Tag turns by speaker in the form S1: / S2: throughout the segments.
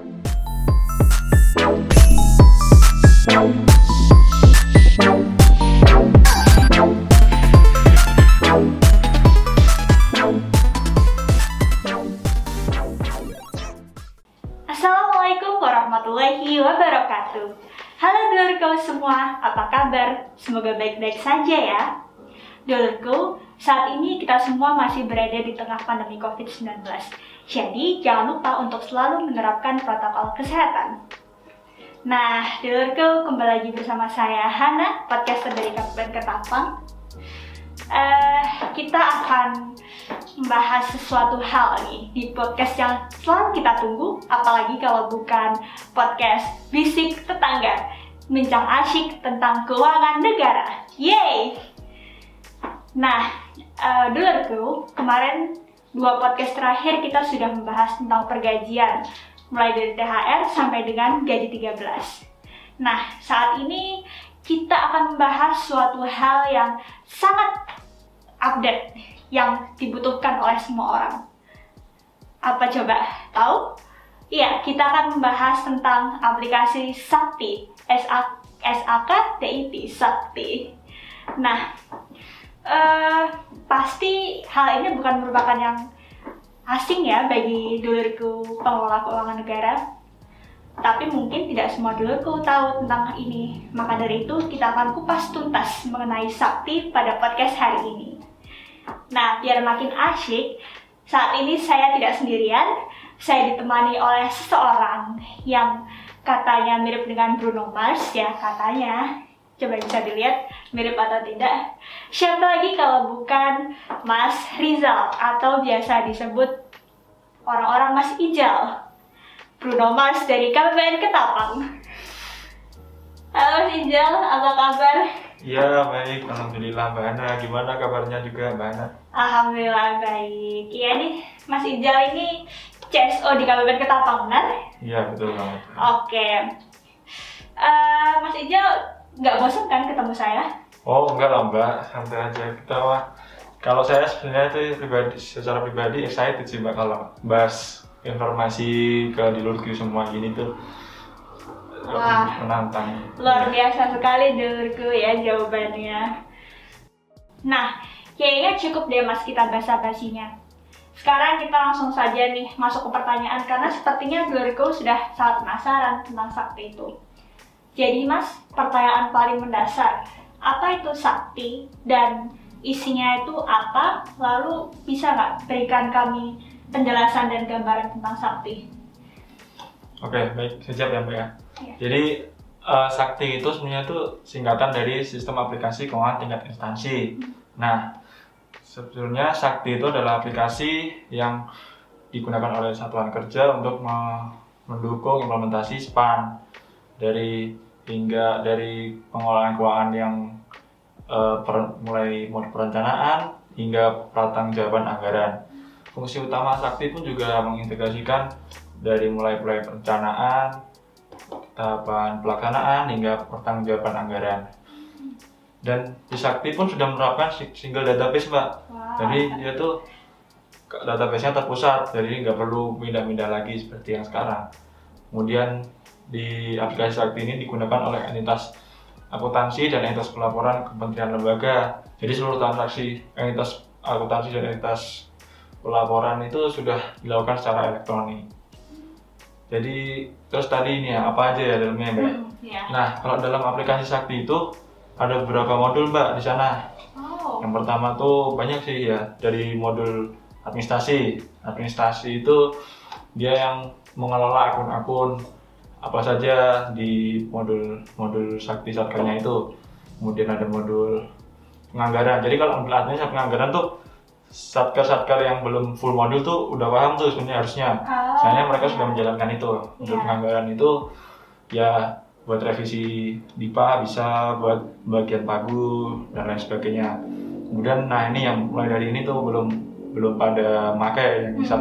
S1: Assalamualaikum warahmatullahi wabarakatuh. Halo dulurku semua, apa kabar? Semoga baik-baik saja ya. Dulurku, saat ini kita semua masih berada di tengah pandemi COVID-19. Jadi, jangan lupa untuk selalu menerapkan protokol kesehatan. Nah, dulurku, kembali lagi bersama saya Hana, podcaster dari Kabupaten Ketapang. Eh, kita akan membahas sesuatu hal nih di podcast yang selalu kita tunggu, apalagi kalau bukan podcast bisik tetangga, bincang asyik tentang keuangan negara. Yeay! Nah, uh, dulurku, kemarin dua podcast terakhir kita sudah membahas tentang pergajian, mulai dari THR sampai dengan gaji 13. Nah, saat ini kita akan membahas suatu hal yang sangat update yang dibutuhkan oleh semua orang. Apa coba? Tahu? Iya, kita akan membahas tentang aplikasi Sakti, S A S A K T I T Sakti. Nah, eh, pasti hal ini bukan merupakan yang asing ya bagi dulurku pengelola keuangan negara. Tapi mungkin tidak semua dulurku tahu tentang ini. Maka dari itu kita akan kupas tuntas mengenai Sakti pada podcast hari ini. Nah, biar makin asyik, saat ini saya tidak sendirian. Saya ditemani oleh seseorang yang katanya mirip dengan Bruno Mars ya katanya. Coba bisa dilihat mirip atau tidak. Siapa lagi kalau bukan Mas Rizal atau biasa disebut orang-orang Mas Ijal. Bruno Mars dari Kabupaten Ketapang. Halo Mas Ijal, apa kabar?
S2: Iya baik, alhamdulillah Mbak Ana. Gimana kabarnya juga Mbak Ana?
S1: Alhamdulillah baik. Iya nih, Mas Ijal ini CSO di Kabupaten Ketapang, benar?
S2: Iya betul banget.
S1: Oke. Eh, Mas Ijal nggak bosan kan ketemu saya?
S2: Oh enggak lah Mbak, santai aja kita mah. Kalau saya sebenarnya itu pribadi, secara pribadi excited sih Mbak kalau bahas informasi ke dulurku semua gini tuh
S1: Wah.
S2: menantang.
S1: Luar biasa sekali dulurku ya jawabannya. Nah, kayaknya cukup deh mas kita basa-basinya. Sekarang kita langsung saja nih masuk ke pertanyaan karena sepertinya dulurku sudah sangat penasaran tentang sakti itu. Jadi mas, pertanyaan paling mendasar, apa itu sakti dan isinya itu apa? Lalu bisa nggak berikan kami penjelasan dan gambaran tentang sakti?
S2: Oke baik, siap ya Mbak ya.
S1: Iya.
S2: Jadi eh, Sakti itu sebenarnya itu singkatan dari sistem aplikasi keuangan tingkat instansi. Nah, sebetulnya Sakti itu adalah aplikasi yang digunakan oleh satuan kerja untuk me- mendukung implementasi SPAN dari hingga dari pengelolaan keuangan yang eh, per- mulai mulai perencanaan hingga pertanggungjawaban anggaran. Fungsi utama Sakti pun juga mengintegrasikan dari mulai mulai perencanaan, tahapan pelaksanaan hingga pertanggungjawaban anggaran. Dan di Sakti pun sudah menerapkan si- single database, Mbak.
S1: Wah,
S2: Jadi dia tuh database-nya terpusat, jadi nggak perlu pindah-pindah lagi seperti yang sekarang. Kemudian di aplikasi Sakti ini digunakan oleh entitas akuntansi dan entitas pelaporan kementerian lembaga. Jadi seluruh transaksi entitas akuntansi dan entitas pelaporan itu sudah dilakukan secara elektronik. Jadi terus tadi ini ya apa aja ya dalamnya mbak?
S1: Hmm, ya.
S2: Nah kalau dalam aplikasi Sakti itu ada beberapa modul mbak di sana.
S1: Oh.
S2: Yang pertama tuh banyak sih ya dari modul administrasi. Administrasi itu dia yang mengelola akun-akun apa saja di modul modul Sakti Satkernya itu. Kemudian ada modul penganggaran. Jadi kalau administrasi penganggaran tuh satker-satker yang belum full modul tuh udah paham tuh sebenarnya harusnya.
S1: Oh,
S2: Soalnya mereka
S1: iya.
S2: sudah menjalankan itu. Modul
S1: Iya.
S2: penganggaran itu ya buat revisi DIPA bisa buat bagian pagu dan lain sebagainya. Kemudian nah ini yang mulai dari ini tuh belum belum pada make yang bisa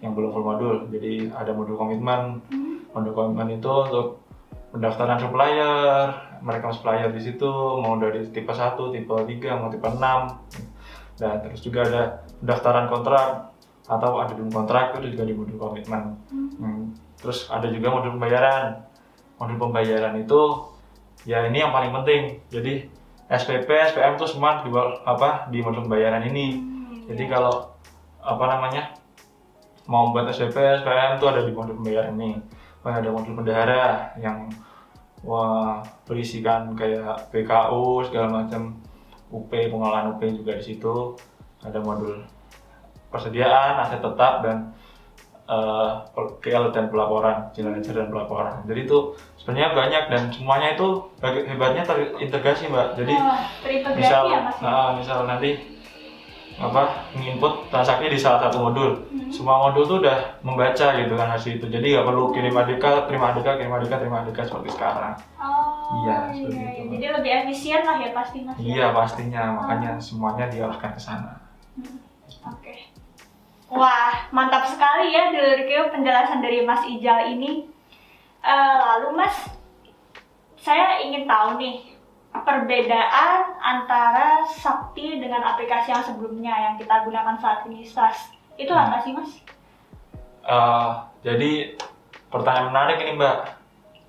S2: yang belum full modul. Jadi ada modul komitmen.
S1: Hmm.
S2: Komitmen itu untuk pendaftaran supplier, mereka supplier di situ mau dari tipe 1, tipe 3, mau tipe 6. Dan terus juga ada pendaftaran kontrak atau ada kontrak itu juga di modul komitmen. Hmm. terus ada juga modul pembayaran modul pembayaran itu ya ini yang paling penting jadi SPP SPM itu semua di apa di modul pembayaran ini
S1: Hmm,
S2: jadi
S1: iya.
S2: kalau apa namanya mau buat SPP SPM itu ada di modul pembayaran ini ada modul bendahara yang wah berisikan kayak PKU segala macam UP pengelolaan UP juga di situ. Ada modul persediaan aset tetap dan KL dan pelaporan jalan ledger dan pelaporan. Jadi itu sebenarnya banyak dan semuanya itu hebatnya terintegrasi mbak. Jadi
S1: terintegrasi
S2: misal
S1: ya mas ya?
S2: nah, misal nanti apa menginput transaksi di salah satu modul
S1: Hmm.
S2: semua modul tuh udah membaca gitu kan hasil itu jadi nggak perlu kirim ADK terima ADK kirim ADK terima ADK seperti sekarang
S1: Oh,
S2: Iya,
S1: iya,
S2: seperti
S1: iya.
S2: itu.
S1: Jadi lebih efisien lah ya pasti mas. ya?
S2: iya pastinya makanya semuanya diarahkan ke sana
S1: Hmm, Oke. Wah, mantap sekali ya Dulurku penjelasan dari Mas Ijal ini. Eh, lalu Mas, saya ingin tahu nih perbedaan antara Sakti dengan aplikasi yang sebelumnya yang kita gunakan saat ini SAS. Itu
S2: Hmm.
S1: apa sih Mas?
S2: Eh, jadi pertanyaan menarik ini mbak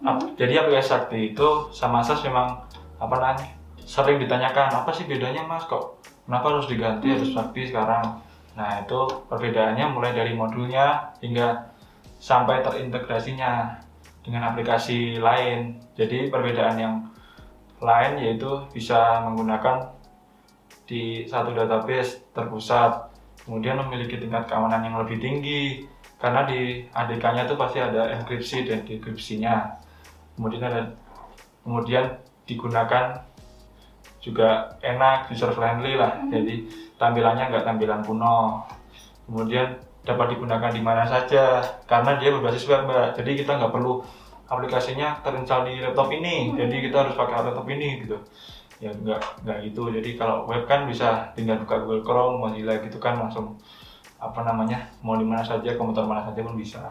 S2: Ap- jadi aplikasi Sakti itu sama SAS memang apa namanya sering ditanyakan apa sih bedanya mas kok kenapa harus diganti harus Sakti sekarang nah itu perbedaannya mulai dari modulnya hingga sampai terintegrasinya dengan aplikasi lain jadi perbedaan yang lain yaitu bisa menggunakan di satu database terpusat kemudian memiliki tingkat keamanan yang lebih tinggi karena di ADK-nya itu pasti ada enkripsi dan dekripsinya kemudian ada kemudian digunakan juga enak user friendly lah.
S1: Hmm.
S2: jadi tampilannya nggak tampilan kuno. Kemudian dapat digunakan di mana saja karena dia berbasis web mbak. Jadi kita nggak perlu aplikasinya terinstall di laptop ini
S1: Hmm.
S2: jadi kita harus pakai laptop ini gitu. Ya nggak nggak gitu. Jadi kalau web kan bisa tinggal buka Google Chrome Mozilla gitu kan langsung apa namanya mau di mana saja komputer mana saja pun bisa.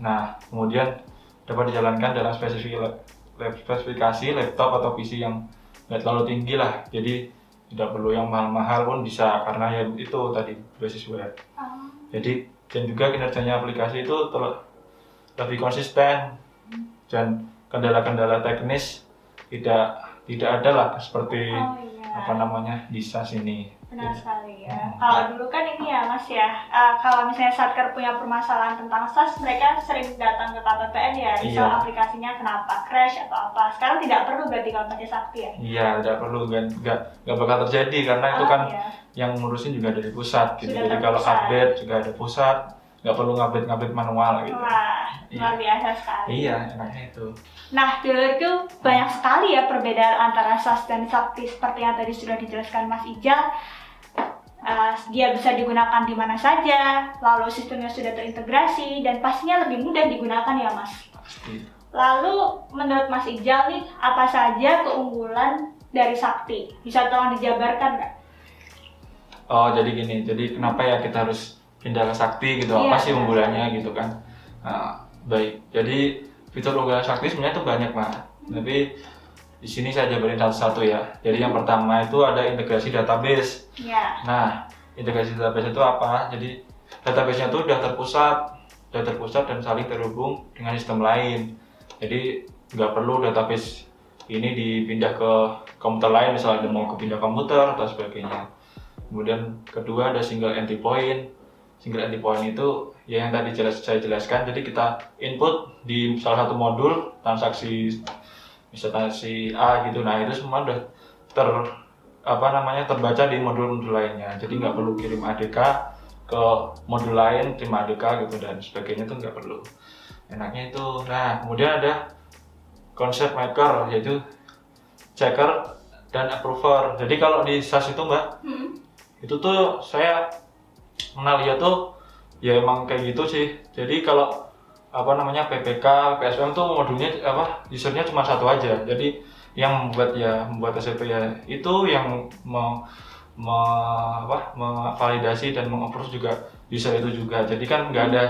S2: Nah kemudian dapat dijalankan dalam spesifikasi spesifikasi laptop atau PC yang nggak terlalu tinggi lah. Jadi tidak perlu yang mahal-mahal pun bisa karena ya itu tadi basis web.
S1: Oh,
S2: jadi dan juga kinerjanya aplikasi itu ter- lebih konsisten dan kendala-kendala teknis tidak tidak ada lah seperti
S1: oh iya.
S2: apa namanya di SAS ini
S1: Benar sekali ya.
S2: Hmm.
S1: Kalau dulu kan ini ya Mas ya, eh, kalau misalnya Satker punya permasalahan tentang SAS, mereka sering datang ke KPPN ya, misal
S2: Iya.
S1: aplikasinya kenapa crash atau apa. Sekarang tidak perlu berarti kalau pakai Sakti ya.
S2: iya tidak perlu nggak nggak nggak bakal terjadi karena itu
S1: Oh,
S2: kan
S1: iya.
S2: yang ngurusin juga dari pusat gitu
S1: Sudah
S2: jadi kalau update juga ada pusat nggak perlu ngupdate ngupdate manual gitu
S1: Wah, luar biasa sekali.
S2: iya enaknya itu
S1: Nah, dulurku banyak sekali ya perbedaan antara SAS dan Sakti seperti yang tadi sudah dijelaskan Mas Ijal. Eh, dia bisa digunakan di mana saja, lalu sistemnya sudah terintegrasi dan pastinya lebih mudah digunakan ya Mas.
S2: pasti
S1: Lalu menurut Mas Ijal nih, apa saja keunggulan dari Sakti? Bisa tolong dijabarkan nggak?
S2: Oh jadi gini, jadi kenapa ya kita harus pindah ke Sakti gitu?
S1: Iya,
S2: Apa sih unggulannya gitu kan? Nah, baik, jadi fitur unggulan Sakti sebenarnya tuh banyak mah. Tapi di sini saya jabarin satu-satu ya. Jadi yang pertama itu ada integrasi database.
S1: Ya.
S2: Nah, integrasi database itu apa? Jadi database-nya itu udah terpusat, udah terpusat dan saling terhubung dengan sistem lain. Jadi nggak perlu database ini dipindah ke komputer lain, misalnya mau kepindah komputer atau sebagainya. Kemudian kedua ada single entry point. Single entry point itu ya yang tadi jelas saya jelaskan. Jadi kita input di salah satu modul transaksi bisa transaksi A gitu. Nah itu semua udah ter apa namanya terbaca di modul-modul lainnya. Jadi nggak perlu kirim ADK ke modul lain, terima ADK gitu dan sebagainya itu nggak perlu. Enaknya itu. Nah kemudian ada konsep maker yaitu checker dan approver. Jadi kalau di SAS itu mbak
S1: Hmm.
S2: itu tuh saya kenal dia tuh ya emang kayak gitu sih jadi kalau apa namanya PPK PSM tuh modulnya apa usernya cuma satu aja jadi yang membuat ya membuat SCP ya itu yang me, me- apa memvalidasi dan mengapprove juga user itu juga jadi kan nggak ada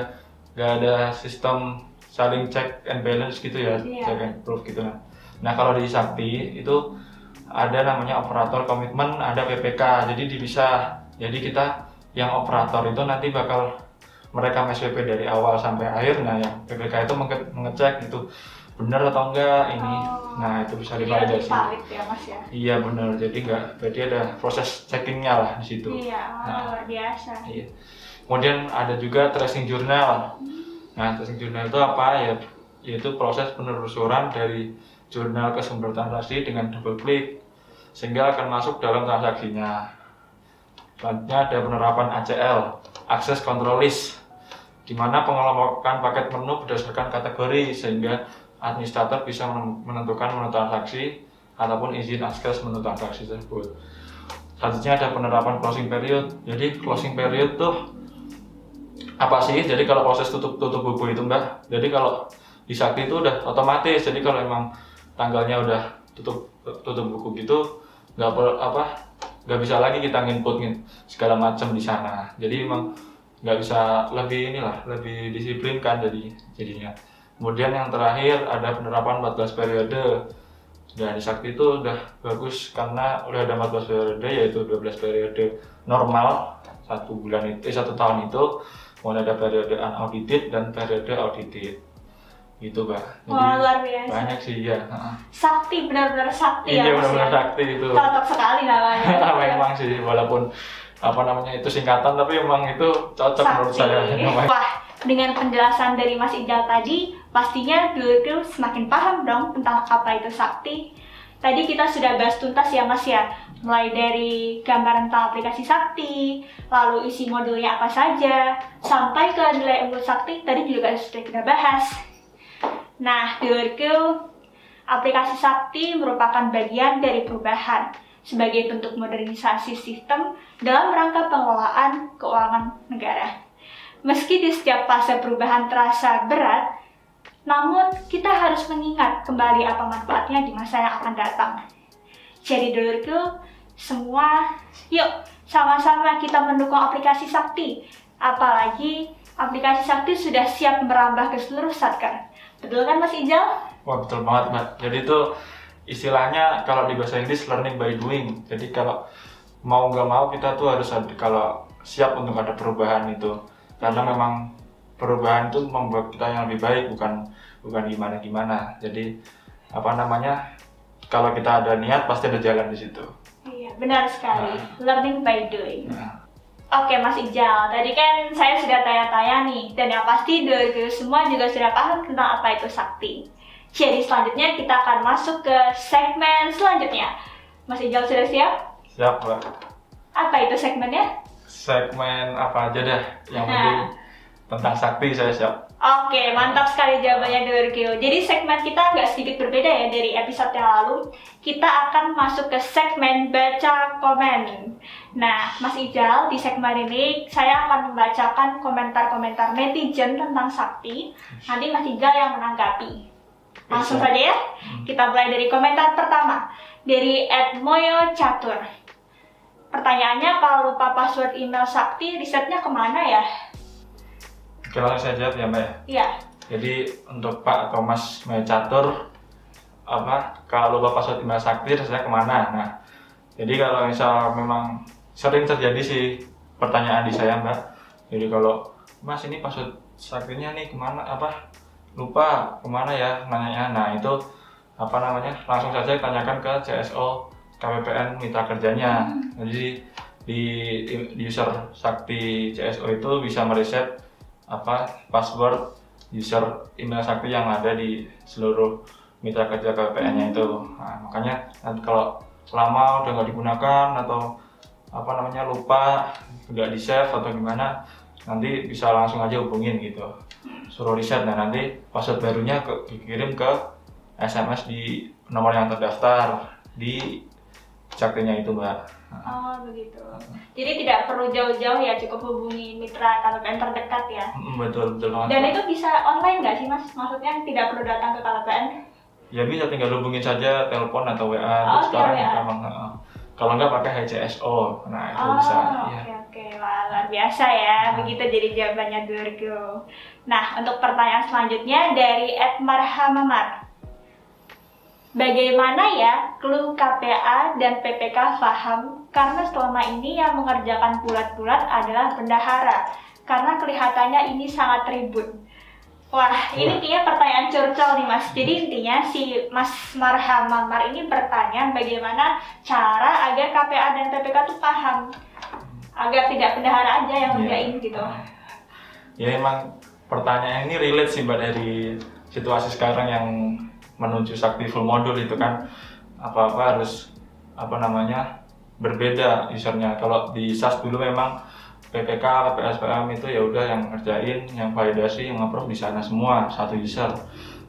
S2: nggak ada sistem saling check and balance gitu ya
S1: Iya.
S2: check and proof gitu nah nah kalau di Sakti itu ada namanya operator komitmen, ada PPK. Jadi dipisah. Jadi kita yang operator itu nanti bakal merekam SPP dari awal sampai akhir nah yang PPK itu menge- mengecek itu benar atau enggak ini
S1: Oh.
S2: nah itu bisa
S1: Jadi
S2: divalidasi
S1: valid ya mas ya.
S2: iya benar jadi enggak berarti ada proses checkingnya lah di situ
S1: Iya, oh,
S2: Nah.
S1: luar biasa.
S2: Iya. Kemudian ada juga tracing jurnal. Nah, tracing jurnal itu apa ya? Yaitu proses penelusuran dari jurnal ke sumber transaksi dengan double klik sehingga akan masuk dalam transaksinya. Selanjutnya ada penerapan ACL, Access Control List, di mana pengelompokan paket menu berdasarkan kategori sehingga administrator bisa menentukan menu transaksi ataupun izin akses menu transaksi tersebut. Selanjutnya ada penerapan closing period. Jadi closing period tuh apa sih? Jadi kalau proses tutup tutup buku itu mbak, jadi kalau di Sakti itu udah otomatis. Jadi kalau emang tanggalnya udah tutup tutup buku gitu, nggak apa nggak bisa lagi kita nginput ngin- segala macam di sana. Jadi emang nggak bisa lebih inilah lebih disiplin kan jadi jadinya. Kemudian yang terakhir ada penerapan 14 periode. Dan di Sakti itu udah bagus karena udah ada 14 periode yaitu 12 periode normal satu bulan itu eh, satu tahun itu kemudian ada periode unaudited dan periode audited gitu pak jadi
S1: Wah, luar biasa.
S2: banyak sih ya.
S1: Sakti, benar-benar sakti
S2: iya
S1: ya
S2: benar-benar
S1: ya.
S2: sakti itu
S1: Cocok sekali namanya.
S2: memang sih walaupun apa namanya itu singkatan tapi emang itu cocok menurut saya namanya.
S1: Wah, dengan penjelasan dari Mas Ijal tadi, pastinya dulu semakin paham dong tentang apa itu sakti. Tadi kita sudah bahas tuntas ya Mas ya, mulai dari gambaran tentang aplikasi sakti, lalu isi modulnya apa saja, sampai ke nilai unggul sakti tadi juga sudah kita bahas. Nah, dulurku, aplikasi sakti merupakan bagian dari perubahan sebagai bentuk modernisasi sistem dalam rangka pengelolaan keuangan negara. Meski di setiap fase perubahan terasa berat, namun kita harus mengingat kembali apa manfaatnya di masa yang akan datang. Jadi dulurku, semua yuk sama-sama kita mendukung aplikasi Sakti. Apalagi aplikasi Sakti sudah siap merambah ke seluruh satker. Betul kan Mas Ijal?
S2: Wah betul banget mbak. Jadi itu istilahnya kalau di bahasa Inggris learning by doing. Jadi kalau mau nggak mau kita tuh harus ada, kalau siap untuk ada perubahan itu. Karena memang perubahan itu membuat kita yang lebih baik bukan bukan gimana gimana. Jadi apa namanya kalau kita ada niat pasti ada jalan di situ.
S1: Iya, benar sekali. Learning by doing.
S2: Nah,
S1: Oke Mas Ijal, tadi kan saya sudah tanya-tanya nih, dan yang pasti dari semua juga sudah paham tentang apa itu sakti. Jadi selanjutnya kita akan masuk ke segmen selanjutnya. Mas Ijal sudah siap?
S2: siap mbak.
S1: Apa itu segmennya?
S2: Segmen apa aja deh yang
S1: Nah.
S2: Tentang sakti saya siap.
S1: Oke, mantap sekali jawabannya Dorkio. Jadi segmen kita agak sedikit berbeda ya dari episode yang lalu. Kita akan masuk ke segmen baca komen. Nah, Mas Ijal, di segmen ini saya akan membacakan komentar-komentar netizen tentang Sakti. Nanti Mas Ijal yang menanggapi. Langsung
S2: Bisa.
S1: saja ya. Kita mulai dari komentar pertama dari Edmoyo Catur. Pertanyaannya, kalau lupa password email Sakti, risetnya ke mana ya?
S2: Oke langsung saya jawab ya mbak. ya.
S1: Iya.
S2: Jadi untuk Pak atau Mas Catur apa kalau lupa password email sakti saya ke mana? Nah, jadi kalau misal memang sering terjadi sih pertanyaan di saya Mbak. Jadi kalau Mas ini password saktinya nih ke mana? Apa lupa ke mana ya nanya Nah itu apa namanya langsung saja tanyakan ke CSO KPPN mitra kerjanya. Jadi di, di user sakti CSO itu bisa mereset apa password user email sakti yang ada di seluruh mitra kerja KPPN-nya itu. Nah, makanya nanti kalau lama udah nggak digunakan atau apa namanya lupa nggak di save atau gimana nanti bisa langsung aja hubungin gitu suruh reset dan nanti password barunya ke, dikirim ke SMS di nomor yang terdaftar di saktinya itu mbak
S1: Oh begitu. Jadi tidak perlu jauh-jauh ya, cukup hubungi mitra KPPN terdekat ya.
S2: Betul betul banget
S1: Dan itu bisa online nggak sih mas? Maksudnya tidak perlu datang ke KPPN?
S2: Ya bisa tinggal hubungin saja telepon atau WA.
S1: Oh,
S2: sekarang
S1: WA.
S2: memang heeh. kalau nggak pakai HCSO. Nah, itu
S1: oh
S2: bisa.
S1: oke
S2: Ya.
S1: oke, Wah, luar biasa ya.
S2: Nah.
S1: Begitu jadi jawabannya Durgo. Nah untuk pertanyaan selanjutnya dari Ed Marhamamar. Bagaimana ya clue KPA dan PPK paham karena selama ini yang mengerjakan bulat-bulat adalah bendahara. karena kelihatannya ini sangat ribut. Wah, ini kayaknya pertanyaan curcol nih mas. Jadi intinya si Mas Marham Mamar ini bertanya bagaimana cara agar KPA dan PPK tuh paham agar tidak bendahara aja yang
S2: Iya.
S1: ngerjain gitu.
S2: Ya emang pertanyaan ini relate sih mbak dari situasi sekarang yang menuju sakti full modul itu kan apa-apa harus apa namanya berbeda usernya. Kalau di SAS dulu memang PPK, PPSPM itu ya udah yang ngerjain, yang validasi, yang approve di sana semua satu user.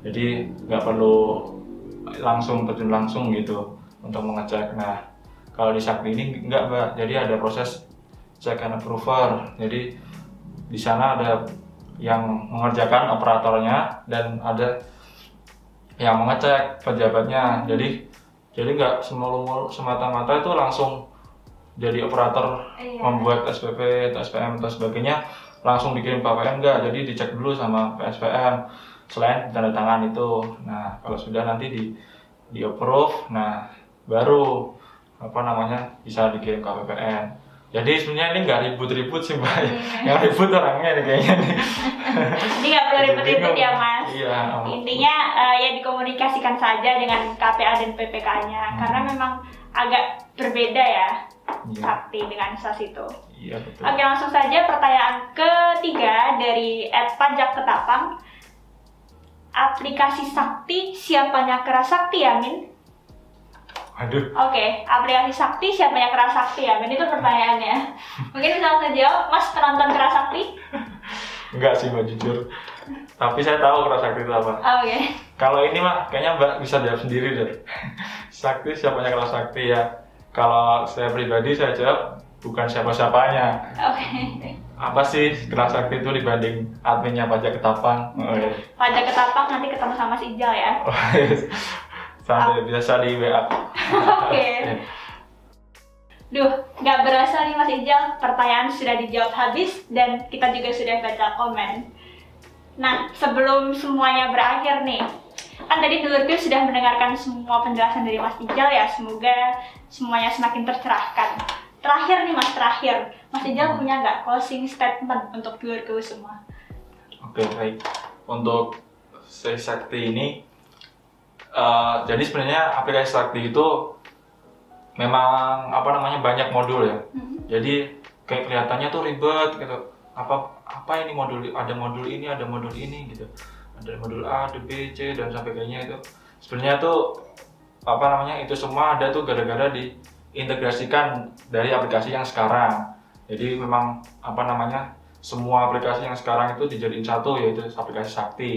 S2: Jadi nggak perlu langsung terjun langsung gitu untuk mengecek. Nah kalau di Sakti ini nggak mbak, jadi ada proses check and approver. Jadi di sana ada yang mengerjakan operatornya dan ada yang mengecek pejabatnya. Jadi jadi nggak semulu semata-mata itu langsung jadi operator
S1: Iya.
S2: membuat SPP, atau SPM atau sebagainya langsung dikirim PPN enggak. Jadi dicek dulu sama PSPM selain tanda tangan itu. Nah, kalau sudah nanti di di approve, nah baru apa namanya bisa dikirim ke PPN. Jadi sebenarnya ini nggak ribut-ribut sih mbak, yang ribut orangnya nih kayaknya nih.
S1: Ini nggak perlu ribet-ribet ya mas.
S2: Iya.
S1: Intinya eh, ya dikomunikasikan saja dengan KPA dan PPK-nya
S2: Hmm.
S1: karena memang agak berbeda ya
S2: Iya,
S1: sakti dengan SAS itu.
S2: iya betul.
S1: Oke langsung saja pertanyaan ketiga dari Ed Pajak Ketapang. Aplikasi sakti siapanya kera sakti ya Min?
S2: Aduh,
S1: Oke, aplikasi sakti siapanya kera sakti ya Min? Itu pertanyaannya. Mungkin bisa langsung jawab, Mas penonton kera sakti?
S2: enggak sih mbak jujur. Tapi saya tahu kalau sakti itu apa.
S1: Oke,
S2: Kalau ini mah kayaknya Mbak bisa jawab sendiri deh. Sakti siapanya kalau sakti ya? Kalau saya pribadi saya jawab bukan siapa-siapanya.
S1: oke.
S2: Apa sih kelas sakti itu dibanding adminnya pajak ketapang? Oh, iya.
S1: Pajak Ketapang nanti ketemu sama Mas Ijal ya.
S2: Oh, iya. Sampai biasa di WA.
S1: Oke. Duh, nggak berasa nih Mas Ijal, pertanyaan sudah dijawab habis dan kita juga sudah baca komen. Nah, sebelum semuanya berakhir nih, kan tadi Dulurku sudah mendengarkan semua penjelasan dari Mas Ijal ya, semoga semuanya semakin tercerahkan. Terakhir nih Mas, terakhir. Mas Ijal punya nggak closing statement untuk Dulurku semua?
S2: Oke baik. Untuk si sakti ini, eh, jadi sebenarnya aplikasi sakti itu memang apa namanya banyak modul ya.
S1: Hmm.
S2: jadi kayak kelihatannya tuh ribet gitu. Apa apa ini modul ada modul ini ada modul ini gitu. Ada modul A, ada B, C dan sampai kayaknya itu. Sebenarnya tuh apa namanya itu semua ada tuh gara-gara diintegrasikan dari aplikasi yang sekarang. Jadi memang apa namanya semua aplikasi yang sekarang itu dijadiin satu yaitu aplikasi sakti.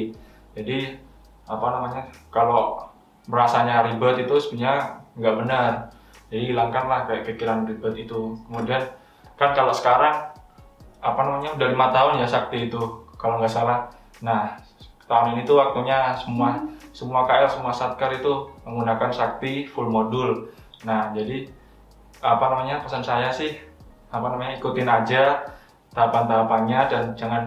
S2: Jadi apa namanya kalau merasanya ribet itu sebenarnya nggak benar. Jadi hilangkanlah kayak pikiran ribet itu. Kemudian kan kalau sekarang apa namanya udah lima tahun ya sakti itu kalau nggak salah. Nah tahun ini tuh waktunya semua semua KL semua satkar itu menggunakan sakti full modul. Nah jadi apa namanya pesan saya sih apa namanya ikutin aja tahapan-tahapannya dan jangan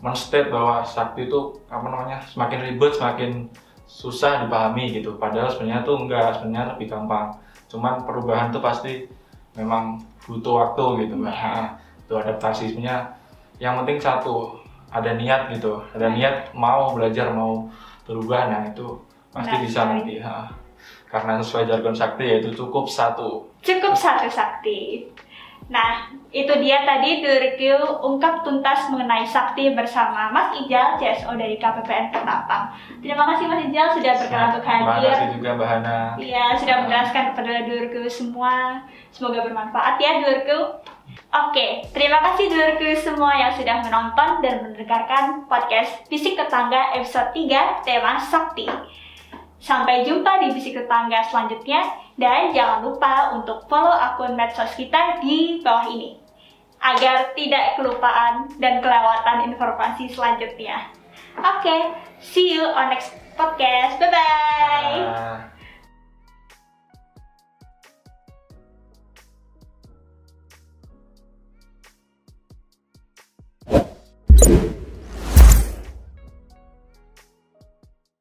S2: menstate bahwa sakti itu apa namanya semakin ribet semakin susah dipahami gitu. Padahal sebenarnya tuh enggak sebenarnya lebih gampang. Cuman perubahan tuh pasti memang butuh waktu gitu. Mbak
S1: Iya.
S2: itu adaptasi sebenarnya yang penting satu ada niat gitu. Ada niat mau belajar mau berubah nah itu pasti
S1: Benar
S2: bisa nanti ha. karena sesuai jargon sakti yaitu cukup satu.
S1: Cukup satu sakti. Nah, itu dia tadi Durkil ungkap tuntas mengenai sakti bersama Mas Ijal, CSO dari KPPN Ketapang. Terima kasih Mas Ijal sudah berkenan untuk
S2: terima
S1: hadir.
S2: kasih juga mbak Hana
S1: Iya, sudah menjelaskan kepada Durkil semua. Semoga bermanfaat ya Durkil. Oke, terima kasih Durkil semua yang sudah menonton dan mendengarkan podcast Fisik Tetangga episode 3 tema Sakti. Sampai jumpa di Bisik Tetangga selanjutnya dan jangan lupa untuk follow akun medsos kita di bawah ini agar tidak kelupaan dan kelewatan informasi selanjutnya. Oke, see you on next podcast. Bye bye.